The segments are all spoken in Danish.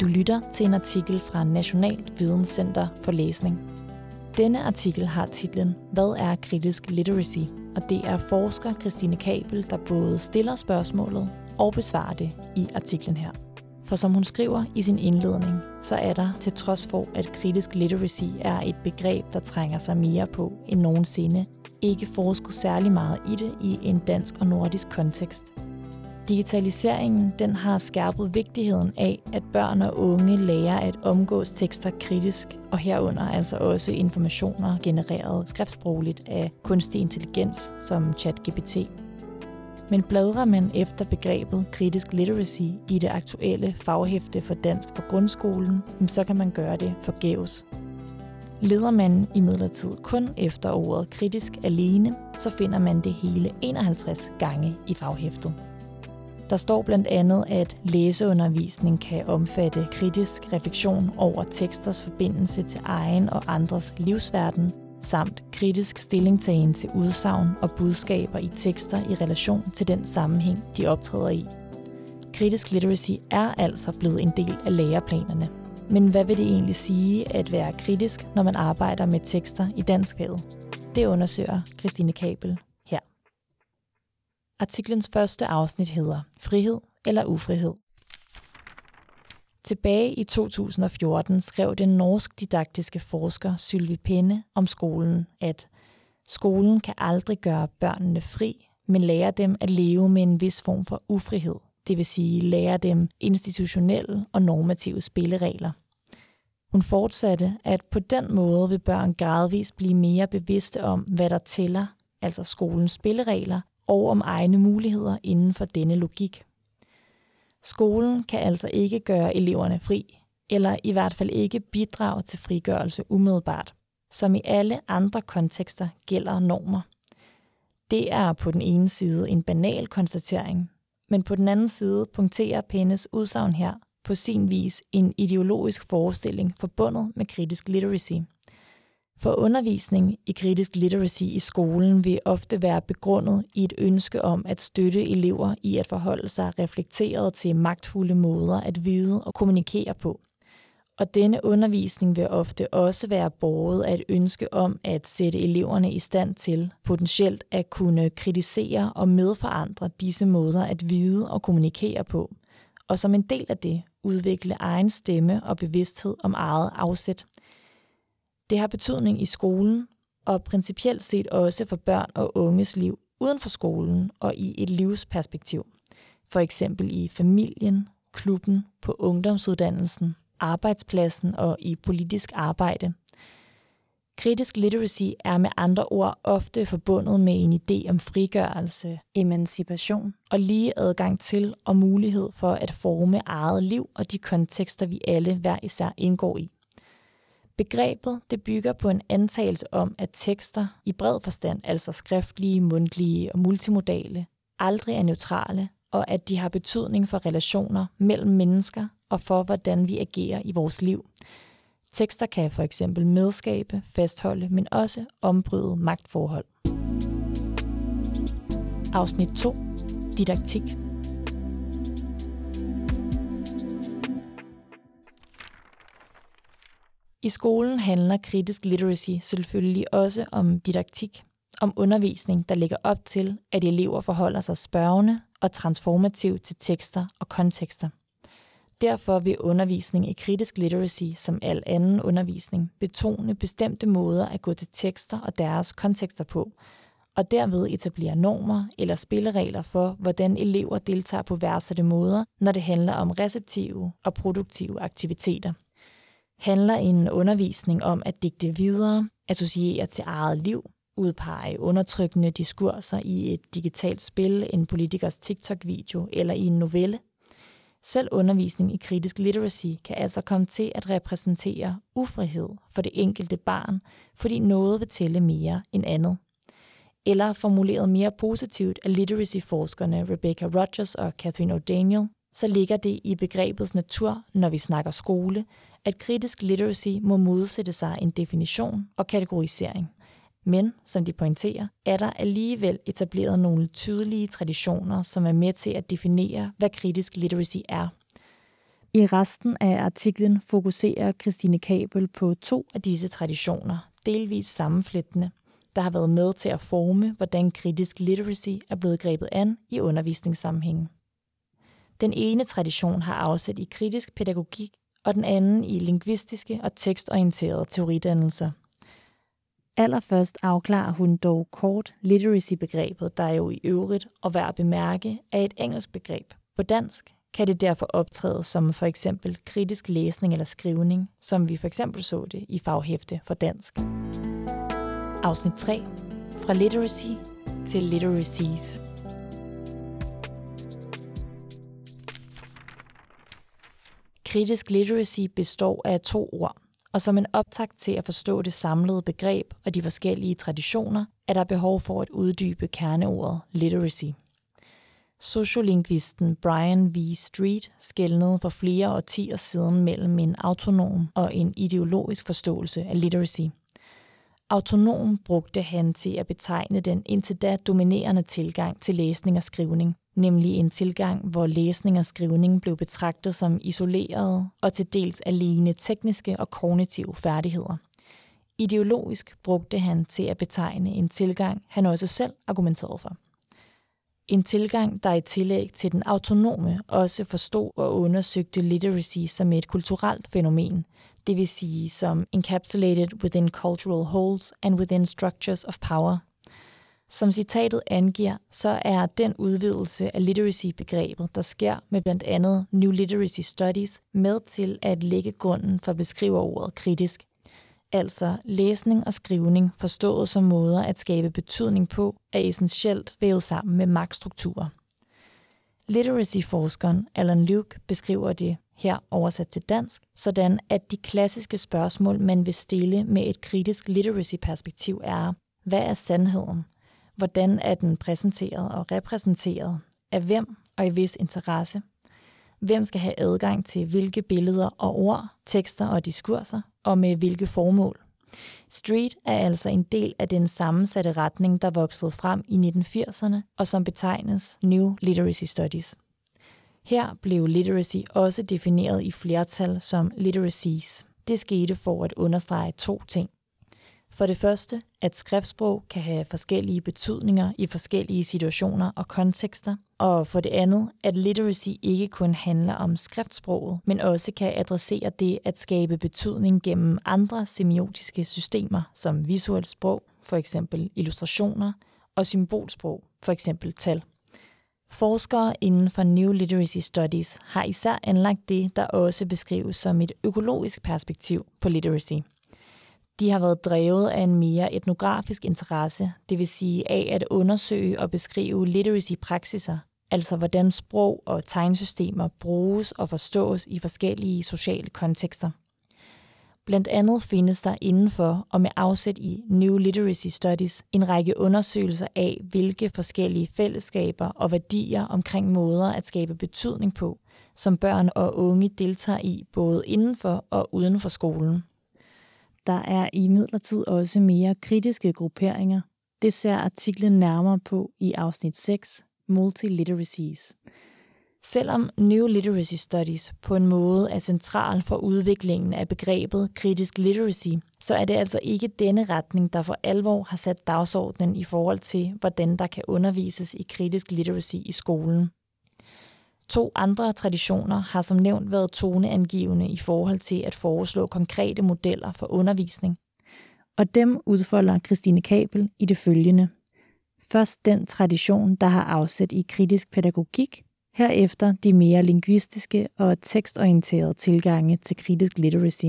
Du lytter til en artikel fra Nationalt Videnscenter for Læsning. Denne artikel har titlen Hvad er kritisk literacy? Og det er forsker Christine Kabel, der både stiller spørgsmålet og besvarer det i artiklen her. For som hun skriver i sin indledning, så er der, til trods for at kritisk literacy er et begreb, der trænger sig mere på end nogensinde, ikke forsket særlig meget i det i en dansk og nordisk kontekst. Digitaliseringen den har skærpet vigtigheden af, at børn og unge lærer at omgås tekster kritisk, og herunder altså også informationer genereret skriftsprogligt af kunstig intelligens som ChatGPT. Men bladrer man efter begrebet kritisk literacy i det aktuelle faghæfte for dansk for grundskolen, så kan man gøre det forgæves. Leder man i kun efter ordet kritisk alene, så finder man det hele 51 gange i faghæftet. Der står blandt andet, at læseundervisning kan omfatte kritisk refleksion over teksters forbindelse til egen og andres livsverden, samt kritisk stillingtagen til udsagn og budskaber i tekster i relation til den sammenhæng, de optræder i. Kritisk literacy er altså blevet en del af læreplanerne. Men hvad vil det egentlig sige at være kritisk, når man arbejder med tekster i danskfaget? Det undersøger Christine Kabel. Artiklens første afsnit hedder Frihed eller ufrihed. Tilbage i 2014 skrev den norsk didaktiske forsker Sylvie Penne om skolen, at skolen kan aldrig gøre børnene fri, men lære dem at leve med en vis form for ufrihed, det vil sige lære dem institutionelle og normative spilleregler. Hun fortsatte, at på den måde vil børn gradvist blive mere bevidste om, hvad der tæller, altså skolens spilleregler, og om egne muligheder inden for denne logik. Skolen kan altså ikke gøre eleverne fri, eller i hvert fald ikke bidrage til frigørelse umiddelbart. Som i alle andre kontekster gælder normer. Det er på den ene side en banal konstatering, men på den anden side punkterer Pennes udsagn her på sin vis en ideologisk forestilling forbundet med kritisk literacy – for undervisning i kritisk literacy i skolen vil ofte være begrundet i et ønske om at støtte elever i at forholde sig reflekteret til magtfulde måder at vide og kommunikere på. Og denne undervisning vil ofte også være båret af et ønske om at sætte eleverne i stand til potentielt at kunne kritisere og medforandre disse måder at vide og kommunikere på, og som en del af det udvikle egen stemme og bevidsthed om eget afsæt – det har betydning i skolen, og principielt set også for børn og unges liv uden for skolen og i et livsperspektiv. For eksempel i familien, klubben, på ungdomsuddannelsen, arbejdspladsen og i politisk arbejde. Kritisk literacy er med andre ord ofte forbundet med en idé om frigørelse, emancipation og lige adgang til og mulighed for at forme eget liv og de kontekster, vi alle hver især indgår i. Begrebet det bygger på en antagelse om, at tekster i bred forstand, altså skriftlige, mundtlige og multimodale, aldrig er neutrale, og at de har betydning for relationer mellem mennesker og for, hvordan vi agerer i vores liv. Tekster kan for eksempel medskabe, fastholde, men også ombryde magtforhold. Afsnit 2. Didaktik. I skolen handler kritisk literacy selvfølgelig også om didaktik, om undervisning, der ligger op til, at elever forholder sig spørgende og transformativt til tekster og kontekster. Derfor vil undervisning i kritisk literacy, som al anden undervisning, betone bestemte måder at gå til tekster og deres kontekster på, og derved etablere normer eller spilleregler for, hvordan elever deltager på værdsatte måder, når det handler om receptive og produktive aktiviteter – handler en undervisning om at digte videre, associere til eget liv, udpege undertrykkende diskurser i et digitalt spil, en politikers TikTok-video eller i en novelle. Selv undervisning i kritisk literacy kan altså komme til at repræsentere ufrihed for det enkelte barn, fordi noget vil tælle mere end andet. Eller formuleret mere positivt af literacy-forskerne Rebecca Rogers og Catherine O'Daniel, så ligger det i begrebets natur, når vi snakker skole, at kritisk literacy må modsætte sig en definition og kategorisering. Men, som de pointerer, er der alligevel etableret nogle tydelige traditioner, som er med til at definere, hvad kritisk literacy er. I resten af artiklen fokuserer Christine Kabel på to af disse traditioner, delvis sammenflættende, der har været med til at forme, hvordan kritisk literacy er blevet grebet an i undervisningssammenhængen. Den ene tradition har afsæt i kritisk pædagogik, og den anden i lingvistiske og tekstorienterede teoridannelser. Allerførst afklarer hun dog kort literacy-begrebet, der jo i øvrigt og værd at bemærke er et engelsk begreb. På dansk kan det derfor optræde som for eksempel kritisk læsning eller skrivning, som vi for eksempel så det i faghæfte for dansk. Afsnit 3. Fra literacy til literacies. Kritisk literacy består af to ord, og som en optakt til at forstå det samlede begreb og de forskellige traditioner, er der behov for at uddybe kerneordet literacy. Sociolingvisten Brian V. Street skældnede for flere årtier siden mellem en autonom og en ideologisk forståelse af literacy. Autonom brugte han til at betegne den indtil da dominerende tilgang til læsning og skrivning, nemlig en tilgang, hvor læsning og skrivning blev betragtet som isolerede og til dels alene tekniske og kognitive færdigheder. Ideologisk brugte han til at betegne en tilgang, han også selv argumenterede for. En tilgang, der i tillæg til den autonome også forstod og undersøgte literacy som et kulturelt fænomen, det vil sige som encapsulated within cultural holds and within structures of power. Som citatet angiver, så er den udvidelse af literacy-begrebet, der sker med blandt andet New Literacy Studies, med til at lægge grunden for beskriverordet kritisk – altså læsning og skrivning forstået som måder at skabe betydning på, er essentielt vævet sammen med magtstrukturer. Literacy-forskeren Alan Luke beskriver det her oversat til dansk, sådan at de klassiske spørgsmål, man vil stille med et kritisk literacy-perspektiv er, hvad er sandheden? Hvordan er den præsenteret og repræsenteret? Af hvem og i vis interesse? Hvem skal have adgang til hvilke billeder og ord, tekster og diskurser? og med hvilke formål. Street er altså en del af den sammensatte retning, der voksede frem i 1980'erne og som betegnes New Literacy Studies. Her blev literacy også defineret i flertal som literacies. Det skete for at understrege to ting. For det første, at skriftsprog kan have forskellige betydninger i forskellige situationer og kontekster, og for det andet, at literacy ikke kun handler om skriftsproget, men også kan adressere det at skabe betydning gennem andre semiotiske systemer, som visuelt sprog, for eksempel illustrationer, og symbolsprog, for eksempel tal. Forskere inden for New Literacy Studies har især anlagt det, der også beskrives som et økologisk perspektiv på literacy – de har været drevet af en mere etnografisk interesse, det vil sige af at undersøge og beskrive literacy-praksiser, altså hvordan sprog og tegnsystemer bruges og forstås i forskellige sociale kontekster. Blandt andet findes der indenfor og med afsæt i New Literacy Studies en række undersøgelser af, hvilke forskellige fællesskaber og værdier omkring måder at skabe betydning på, som børn og unge deltager i både indenfor og uden for skolen. Der er i midlertid også mere kritiske grupperinger. Det ser artiklen nærmere på i afsnit 6, Multiliteracies. Selvom New Literacy Studies på en måde er central for udviklingen af begrebet kritisk literacy, så er det altså ikke denne retning, der for alvor har sat dagsordenen i forhold til, hvordan der kan undervises i kritisk literacy i skolen. To andre traditioner har som nævnt været toneangivende i forhold til at foreslå konkrete modeller for undervisning. Og dem udfolder Christine Kabel i det følgende. Først den tradition, der har afsæt i kritisk pædagogik, herefter de mere lingvistiske og tekstorienterede tilgange til kritisk literacy.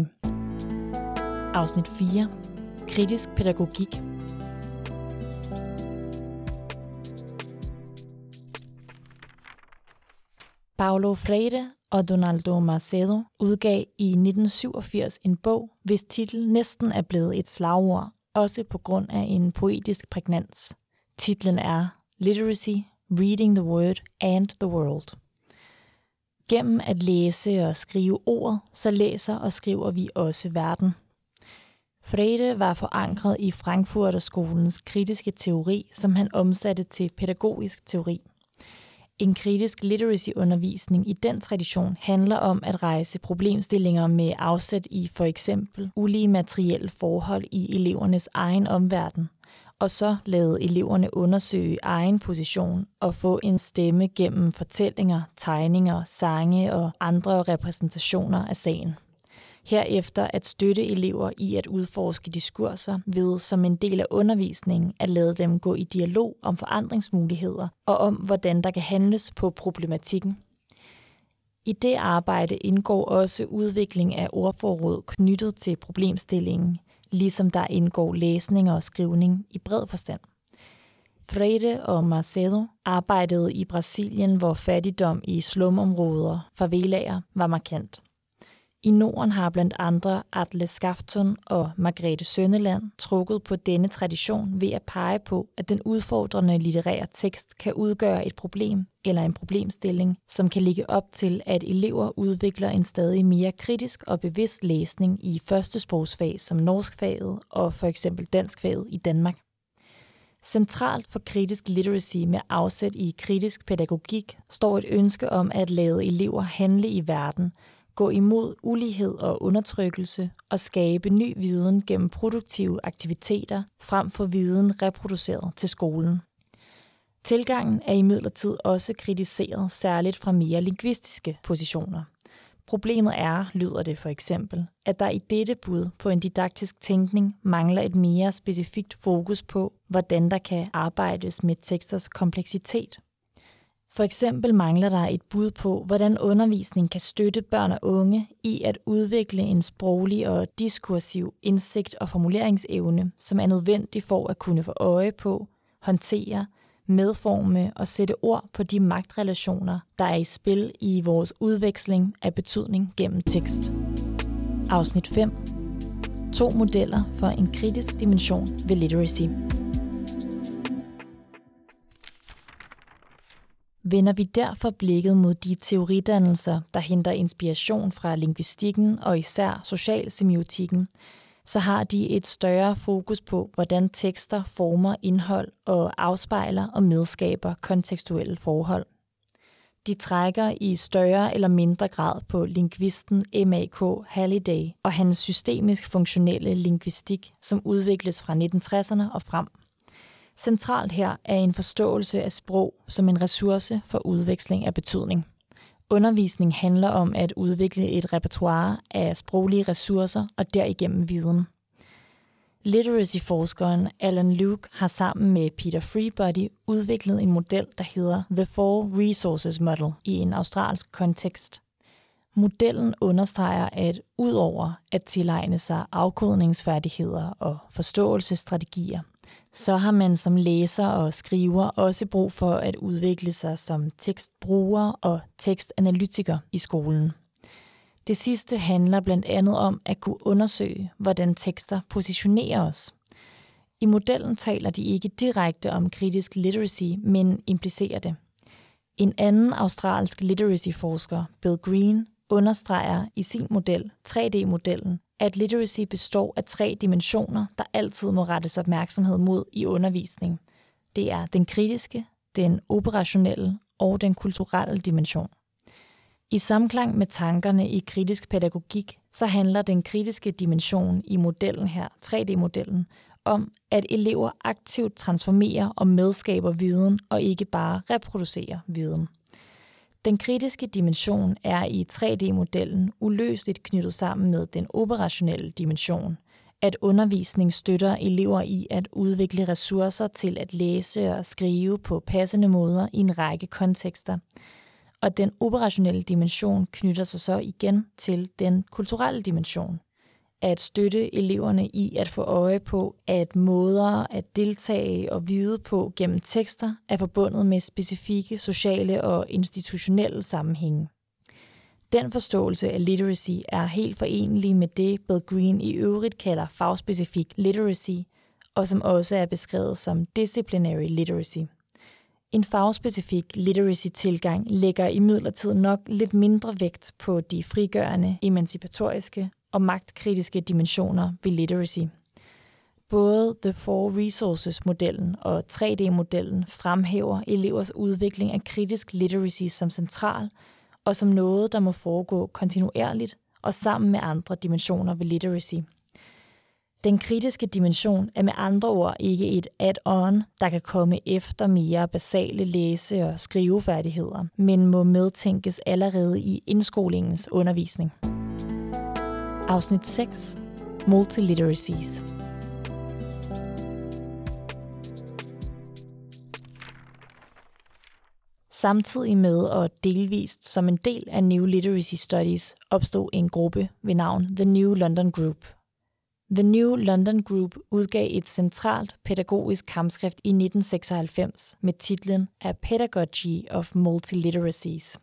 Afsnit 4. Kritisk pædagogik Paulo Freire og Donaldo Macedo udgav i 1987 en bog, hvis titel næsten er blevet et slagord, også på grund af en poetisk prægnans. Titlen er Literacy, Reading the Word and the World. Gennem at læse og skrive ord, så læser og skriver vi også verden. Freire var forankret i Frankfurterskolens kritiske teori, som han omsatte til pædagogisk teori – en kritisk literacy-undervisning i den tradition handler om at rejse problemstillinger med afsæt i for eksempel ulige materielle forhold i elevernes egen omverden, og så lade eleverne undersøge egen position og få en stemme gennem fortællinger, tegninger, sange og andre repræsentationer af sagen. Herefter at støtte elever i at udforske diskurser ved som en del af undervisningen at lade dem gå i dialog om forandringsmuligheder og om, hvordan der kan handles på problematikken. I det arbejde indgår også udvikling af ordforråd knyttet til problemstillingen, ligesom der indgår læsning og skrivning i bred forstand. Freire og Marcelo arbejdede i Brasilien, hvor fattigdom i slumområder, favelaer, var markant. I Norden har blandt andre Atle Skafton og Margrethe Søndeland trukket på denne tradition ved at pege på, at den udfordrende litterære tekst kan udgøre et problem eller en problemstilling, som kan ligge op til, at elever udvikler en stadig mere kritisk og bevidst læsning i første sprogsfag som norskfaget og for eksempel danskfaget i Danmark. Centralt for kritisk literacy med afsæt i kritisk pædagogik står et ønske om at lade elever handle i verden, gå imod ulighed og undertrykkelse og skabe ny viden gennem produktive aktiviteter frem for viden reproduceret til skolen. Tilgangen er imidlertid også kritiseret særligt fra mere lingvistiske positioner. Problemet er, lyder det for eksempel, at der i dette bud på en didaktisk tænkning mangler et mere specifikt fokus på, hvordan der kan arbejdes med teksters kompleksitet. For eksempel mangler der et bud på, hvordan undervisning kan støtte børn og unge i at udvikle en sproglig og diskursiv indsigt og formuleringsevne, som er nødvendig for at kunne få øje på, håndtere, medforme og sætte ord på de magtrelationer, der er i spil i vores udveksling af betydning gennem tekst. Afsnit 5. To modeller for en kritisk dimension ved literacy. Vender vi derfor blikket mod de teoridannelser, der henter inspiration fra lingvistikken og især socialsemiotikken, så har de et større fokus på, hvordan tekster former indhold og afspejler og medskaber kontekstuelle forhold. De trækker i større eller mindre grad på lingvisten M.A.K. Halliday og hans systemisk funktionelle lingvistik, som udvikles fra 1960'erne og frem. Centralt her er en forståelse af sprog som en ressource for udveksling af betydning. Undervisning handler om at udvikle et repertoire af sproglige ressourcer og derigennem viden. Literacy-forskeren Alan Luke har sammen med Peter Freebody udviklet en model, der hedder The Four Resources Model i en australsk kontekst. Modellen understreger, at udover at tilegne sig afkodningsfærdigheder og forståelsesstrategier, så har man som læser og skriver også brug for at udvikle sig som tekstbruger og tekstanalytiker i skolen. Det sidste handler blandt andet om at kunne undersøge, hvordan tekster positionerer os. I modellen taler de ikke direkte om kritisk literacy, men implicerer det. En anden australsk literacy-forsker, Bill Green, understreger i sin model, 3D-modellen, at literacy består af tre dimensioner, der altid må rettes opmærksomhed mod i undervisning. Det er den kritiske, den operationelle og den kulturelle dimension. I samklang med tankerne i kritisk pædagogik, så handler den kritiske dimension i modellen her, 3D-modellen, om, at elever aktivt transformerer og medskaber viden og ikke bare reproducerer viden. Den kritiske dimension er i 3D-modellen uløseligt knyttet sammen med den operationelle dimension, at undervisning støtter elever i at udvikle ressourcer til at læse og skrive på passende måder i en række kontekster. Og den operationelle dimension knytter sig så igen til den kulturelle dimension, at støtte eleverne i at få øje på, at måder at deltage og vide på gennem tekster er forbundet med specifikke sociale og institutionelle sammenhænge. Den forståelse af literacy er helt forenelig med det, Bill Green i øvrigt kalder fagspecifik literacy, og som også er beskrevet som disciplinary literacy. En fagspecifik literacy-tilgang lægger imidlertid nok lidt mindre vægt på de frigørende, emancipatoriske og magtkritiske dimensioner ved literacy. Både The Four Resources-modellen og 3D-modellen fremhæver elevers udvikling af kritisk literacy som central, og som noget, der må foregå kontinuerligt og sammen med andre dimensioner ved literacy. Den kritiske dimension er med andre ord ikke et add-on, der kan komme efter mere basale læse- og skrivefærdigheder, men må medtænkes allerede i indskolingens undervisning. Afsnit 6. Multiliteracies. Samtidig med og delvist som en del af New Literacy Studies opstod en gruppe ved navn The New London Group. The New London Group udgav et centralt pædagogisk kampskrift i 1996 med titlen A Pedagogy of Multiliteracies.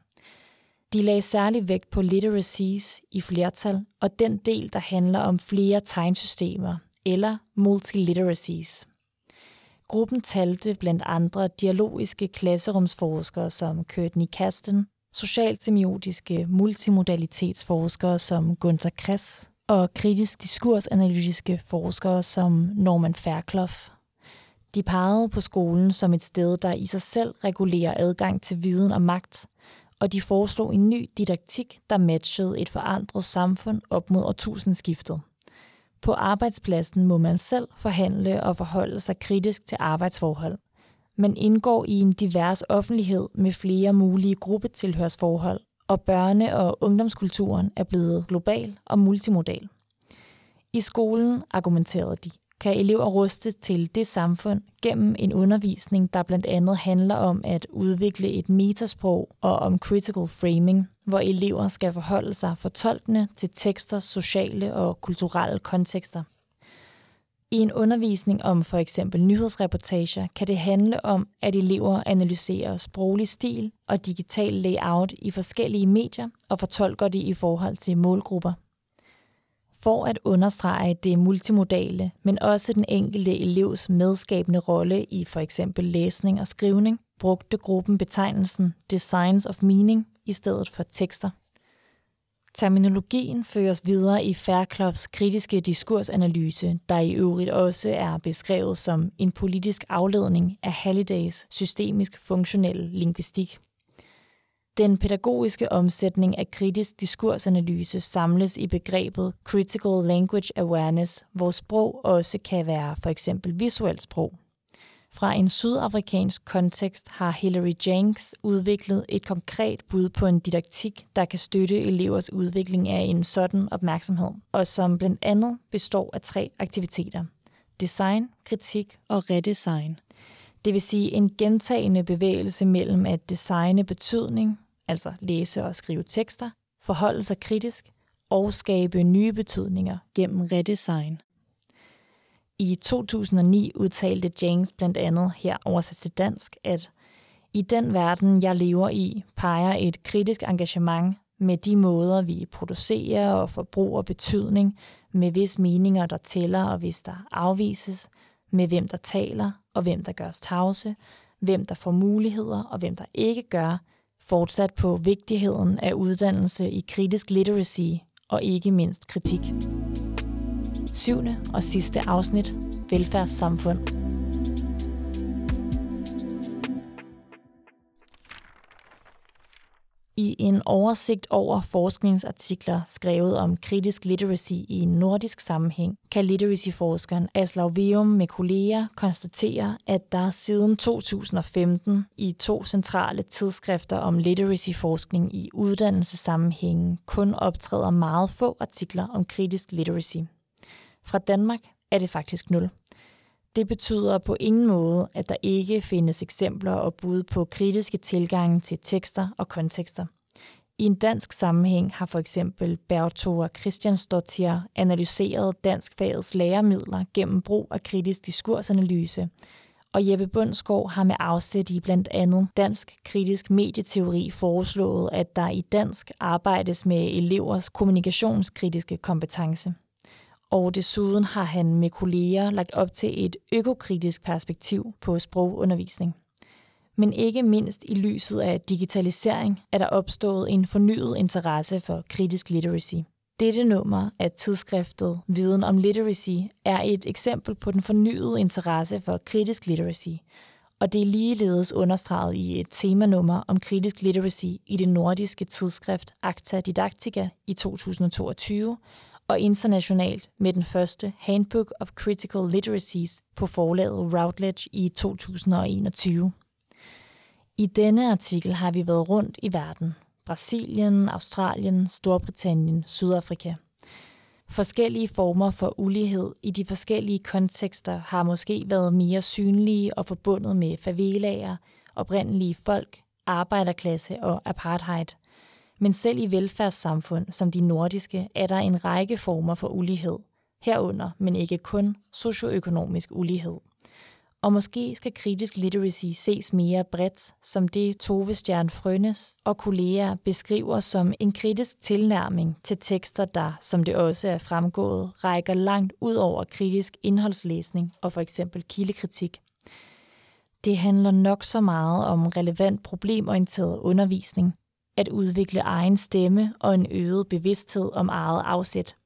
De lagde særlig vægt på literacies i flertal og den del, der handler om flere tegnsystemer eller multiliteracies. Gruppen talte blandt andre dialogiske klasserumsforskere som Courtney Kasten, socialsemiotiske multimodalitetsforskere som Gunther Kress og kritisk diskursanalytiske forskere som Norman Fairclough. De pegede på skolen som et sted, der i sig selv regulerer adgang til viden og magt, og de foreslog en ny didaktik, der matchede et forandret samfund op mod årtusindskiftet. På arbejdspladsen må man selv forhandle og forholde sig kritisk til arbejdsforhold. Man indgår i en divers offentlighed med flere mulige gruppetilhørsforhold, og børne- og ungdomskulturen er blevet global og multimodal. I skolen, argumenterede de, kan elever ruste til det samfund gennem en undervisning, der blandt andet handler om at udvikle et metasprog og om critical framing, hvor elever skal forholde sig fortolkende til teksters sociale og kulturelle kontekster. I en undervisning om for eksempel nyhedsreportager kan det handle om, at elever analyserer sproglig stil og digital layout i forskellige medier og fortolker det i forhold til målgrupper. For at understrege det multimodale, men også den enkelte elevs medskabende rolle i for eksempel læsning og skrivning, brugte gruppen betegnelsen Designs of Meaning i stedet for tekster. Terminologien føres videre i Faircloughs kritiske diskursanalyse, der i øvrigt også er beskrevet som en politisk afledning af Hallidays systemisk funktionelle lingvistik. Den pædagogiske omsætning af kritisk diskursanalyse samles i begrebet Critical Language Awareness, hvor sprog også kan være for eksempel visuelt sprog. Fra en sydafrikansk kontekst har Hilary Jenks udviklet et konkret bud på en didaktik, der kan støtte elevers udvikling af en sådan opmærksomhed, og som blandt andet består af tre aktiviteter. Design, kritik og redesign. Det vil sige en gentagende bevægelse mellem at designe betydning, altså læse og skrive tekster, forholde sig kritisk og skabe nye betydninger gennem redesign. I 2009 udtalte James blandt andet her oversat til dansk, at i den verden, jeg lever i, peger et kritisk engagement med de måder, vi producerer og forbruger betydning, med hvis meninger, der tæller og hvis der afvises, med hvem der taler og hvem der gørs tavse, hvem der får muligheder og hvem der ikke gør, fortsat på vigtigheden af uddannelse i kritisk literacy og ikke mindst kritik. Syvende og sidste afsnit. Velfærdssamfund. Oversigt over forskningsartikler skrevet om kritisk literacy i en nordisk sammenhæng, kan literacyforskeren Aslav Veum med kolleger konstatere, at der siden 2015 i to centrale tidsskrifter om literacyforskning i uddannelsessammenhængen kun optræder meget få artikler om kritisk literacy. Fra Danmark er det faktisk nul. Det betyder på ingen måde, at der ikke findes eksempler og bud på kritiske tilgange til tekster og kontekster. I en dansk sammenhæng har for eksempel Bertova Christiansdottir analyseret danskfagets læremidler gennem brug af kritisk diskursanalyse, og Jeppe Bundsgaard har med afsæt i blandt andet dansk kritisk medieteori foreslået, at der i dansk arbejdes med elevers kommunikationskritiske kompetence og desuden har han med kolleger lagt op til et økokritisk perspektiv på sprogundervisning. Men ikke mindst i lyset af digitalisering er der opstået en fornyet interesse for kritisk literacy. Dette nummer af tidsskriftet Viden om Literacy er et eksempel på den fornyede interesse for kritisk literacy, og det er ligeledes understreget i et temanummer om kritisk literacy i det nordiske tidsskrift Acta Didactica i 2022, og internationalt med den første Handbook of Critical Literacies på forlaget Routledge i 2021. I denne artikel har vi været rundt i verden. Brasilien, Australien, Storbritannien, Sydafrika. Forskellige former for ulighed i de forskellige kontekster har måske været mere synlige og forbundet med favelaer, oprindelige folk, arbejderklasse og apartheid. Men selv i velfærdssamfund som de nordiske er der en række former for ulighed. Herunder, men ikke kun, socioøkonomisk ulighed. Og måske skal kritisk literacy ses mere bredt, som det Tove Stjern Frønes og kolleger beskriver som en kritisk tilnærming til tekster, der, som det også er fremgået, rækker langt ud over kritisk indholdslæsning og for eksempel kildekritik. Det handler nok så meget om relevant problemorienteret undervisning, at udvikle egen stemme og en øget bevidsthed om eget afsæt –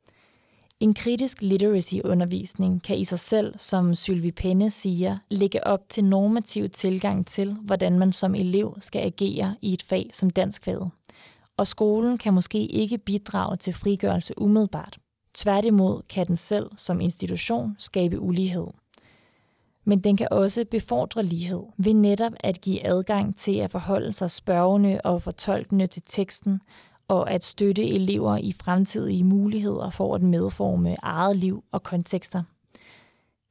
en kritisk literacy-undervisning kan i sig selv, som Sylvie Penne siger, lægge op til normativ tilgang til, hvordan man som elev skal agere i et fag som danskfaget. Og skolen kan måske ikke bidrage til frigørelse umiddelbart. Tværtimod kan den selv som institution skabe ulighed. Men den kan også befordre lighed ved netop at give adgang til at forholde sig spørgende og fortolkende til teksten, og at støtte elever i fremtidige muligheder for at medforme eget liv og kontekster.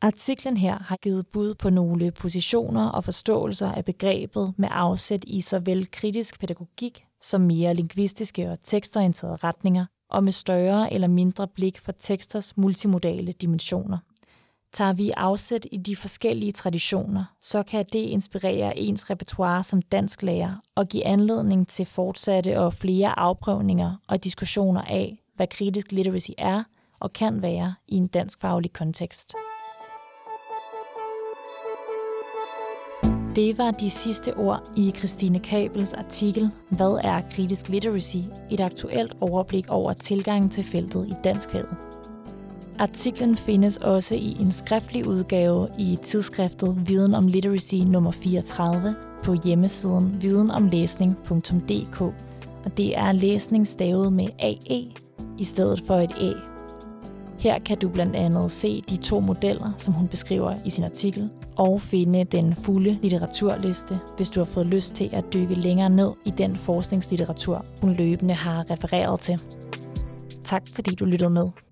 Artiklen her har givet bud på nogle positioner og forståelser af begrebet med afsæt i såvel kritisk pædagogik som mere lingvistiske og tekstorienterede retninger, og med større eller mindre blik for teksters multimodale dimensioner. Tager vi afsæt i de forskellige traditioner, så kan det inspirere ens repertoire som dansk lærer og give anledning til fortsatte og flere afprøvninger og diskussioner af, hvad kritisk literacy er og kan være i en dansk faglig kontekst. Det var de sidste ord i Christine Kabels artikel Hvad er kritisk literacy? Et aktuelt overblik over tilgangen til feltet i danskfaget. Artiklen findes også i en skriftlig udgave i tidsskriftet Viden om Literacy nummer 34 på hjemmesiden videnomlæsning.dk, og det er læsning stavet med AE i stedet for et A. Her kan du blandt andet se de to modeller, som hun beskriver i sin artikel, og finde den fulde litteraturliste, hvis du har fået lyst til at dykke længere ned i den forskningslitteratur, hun løbende har refereret til. Tak fordi du lyttede med.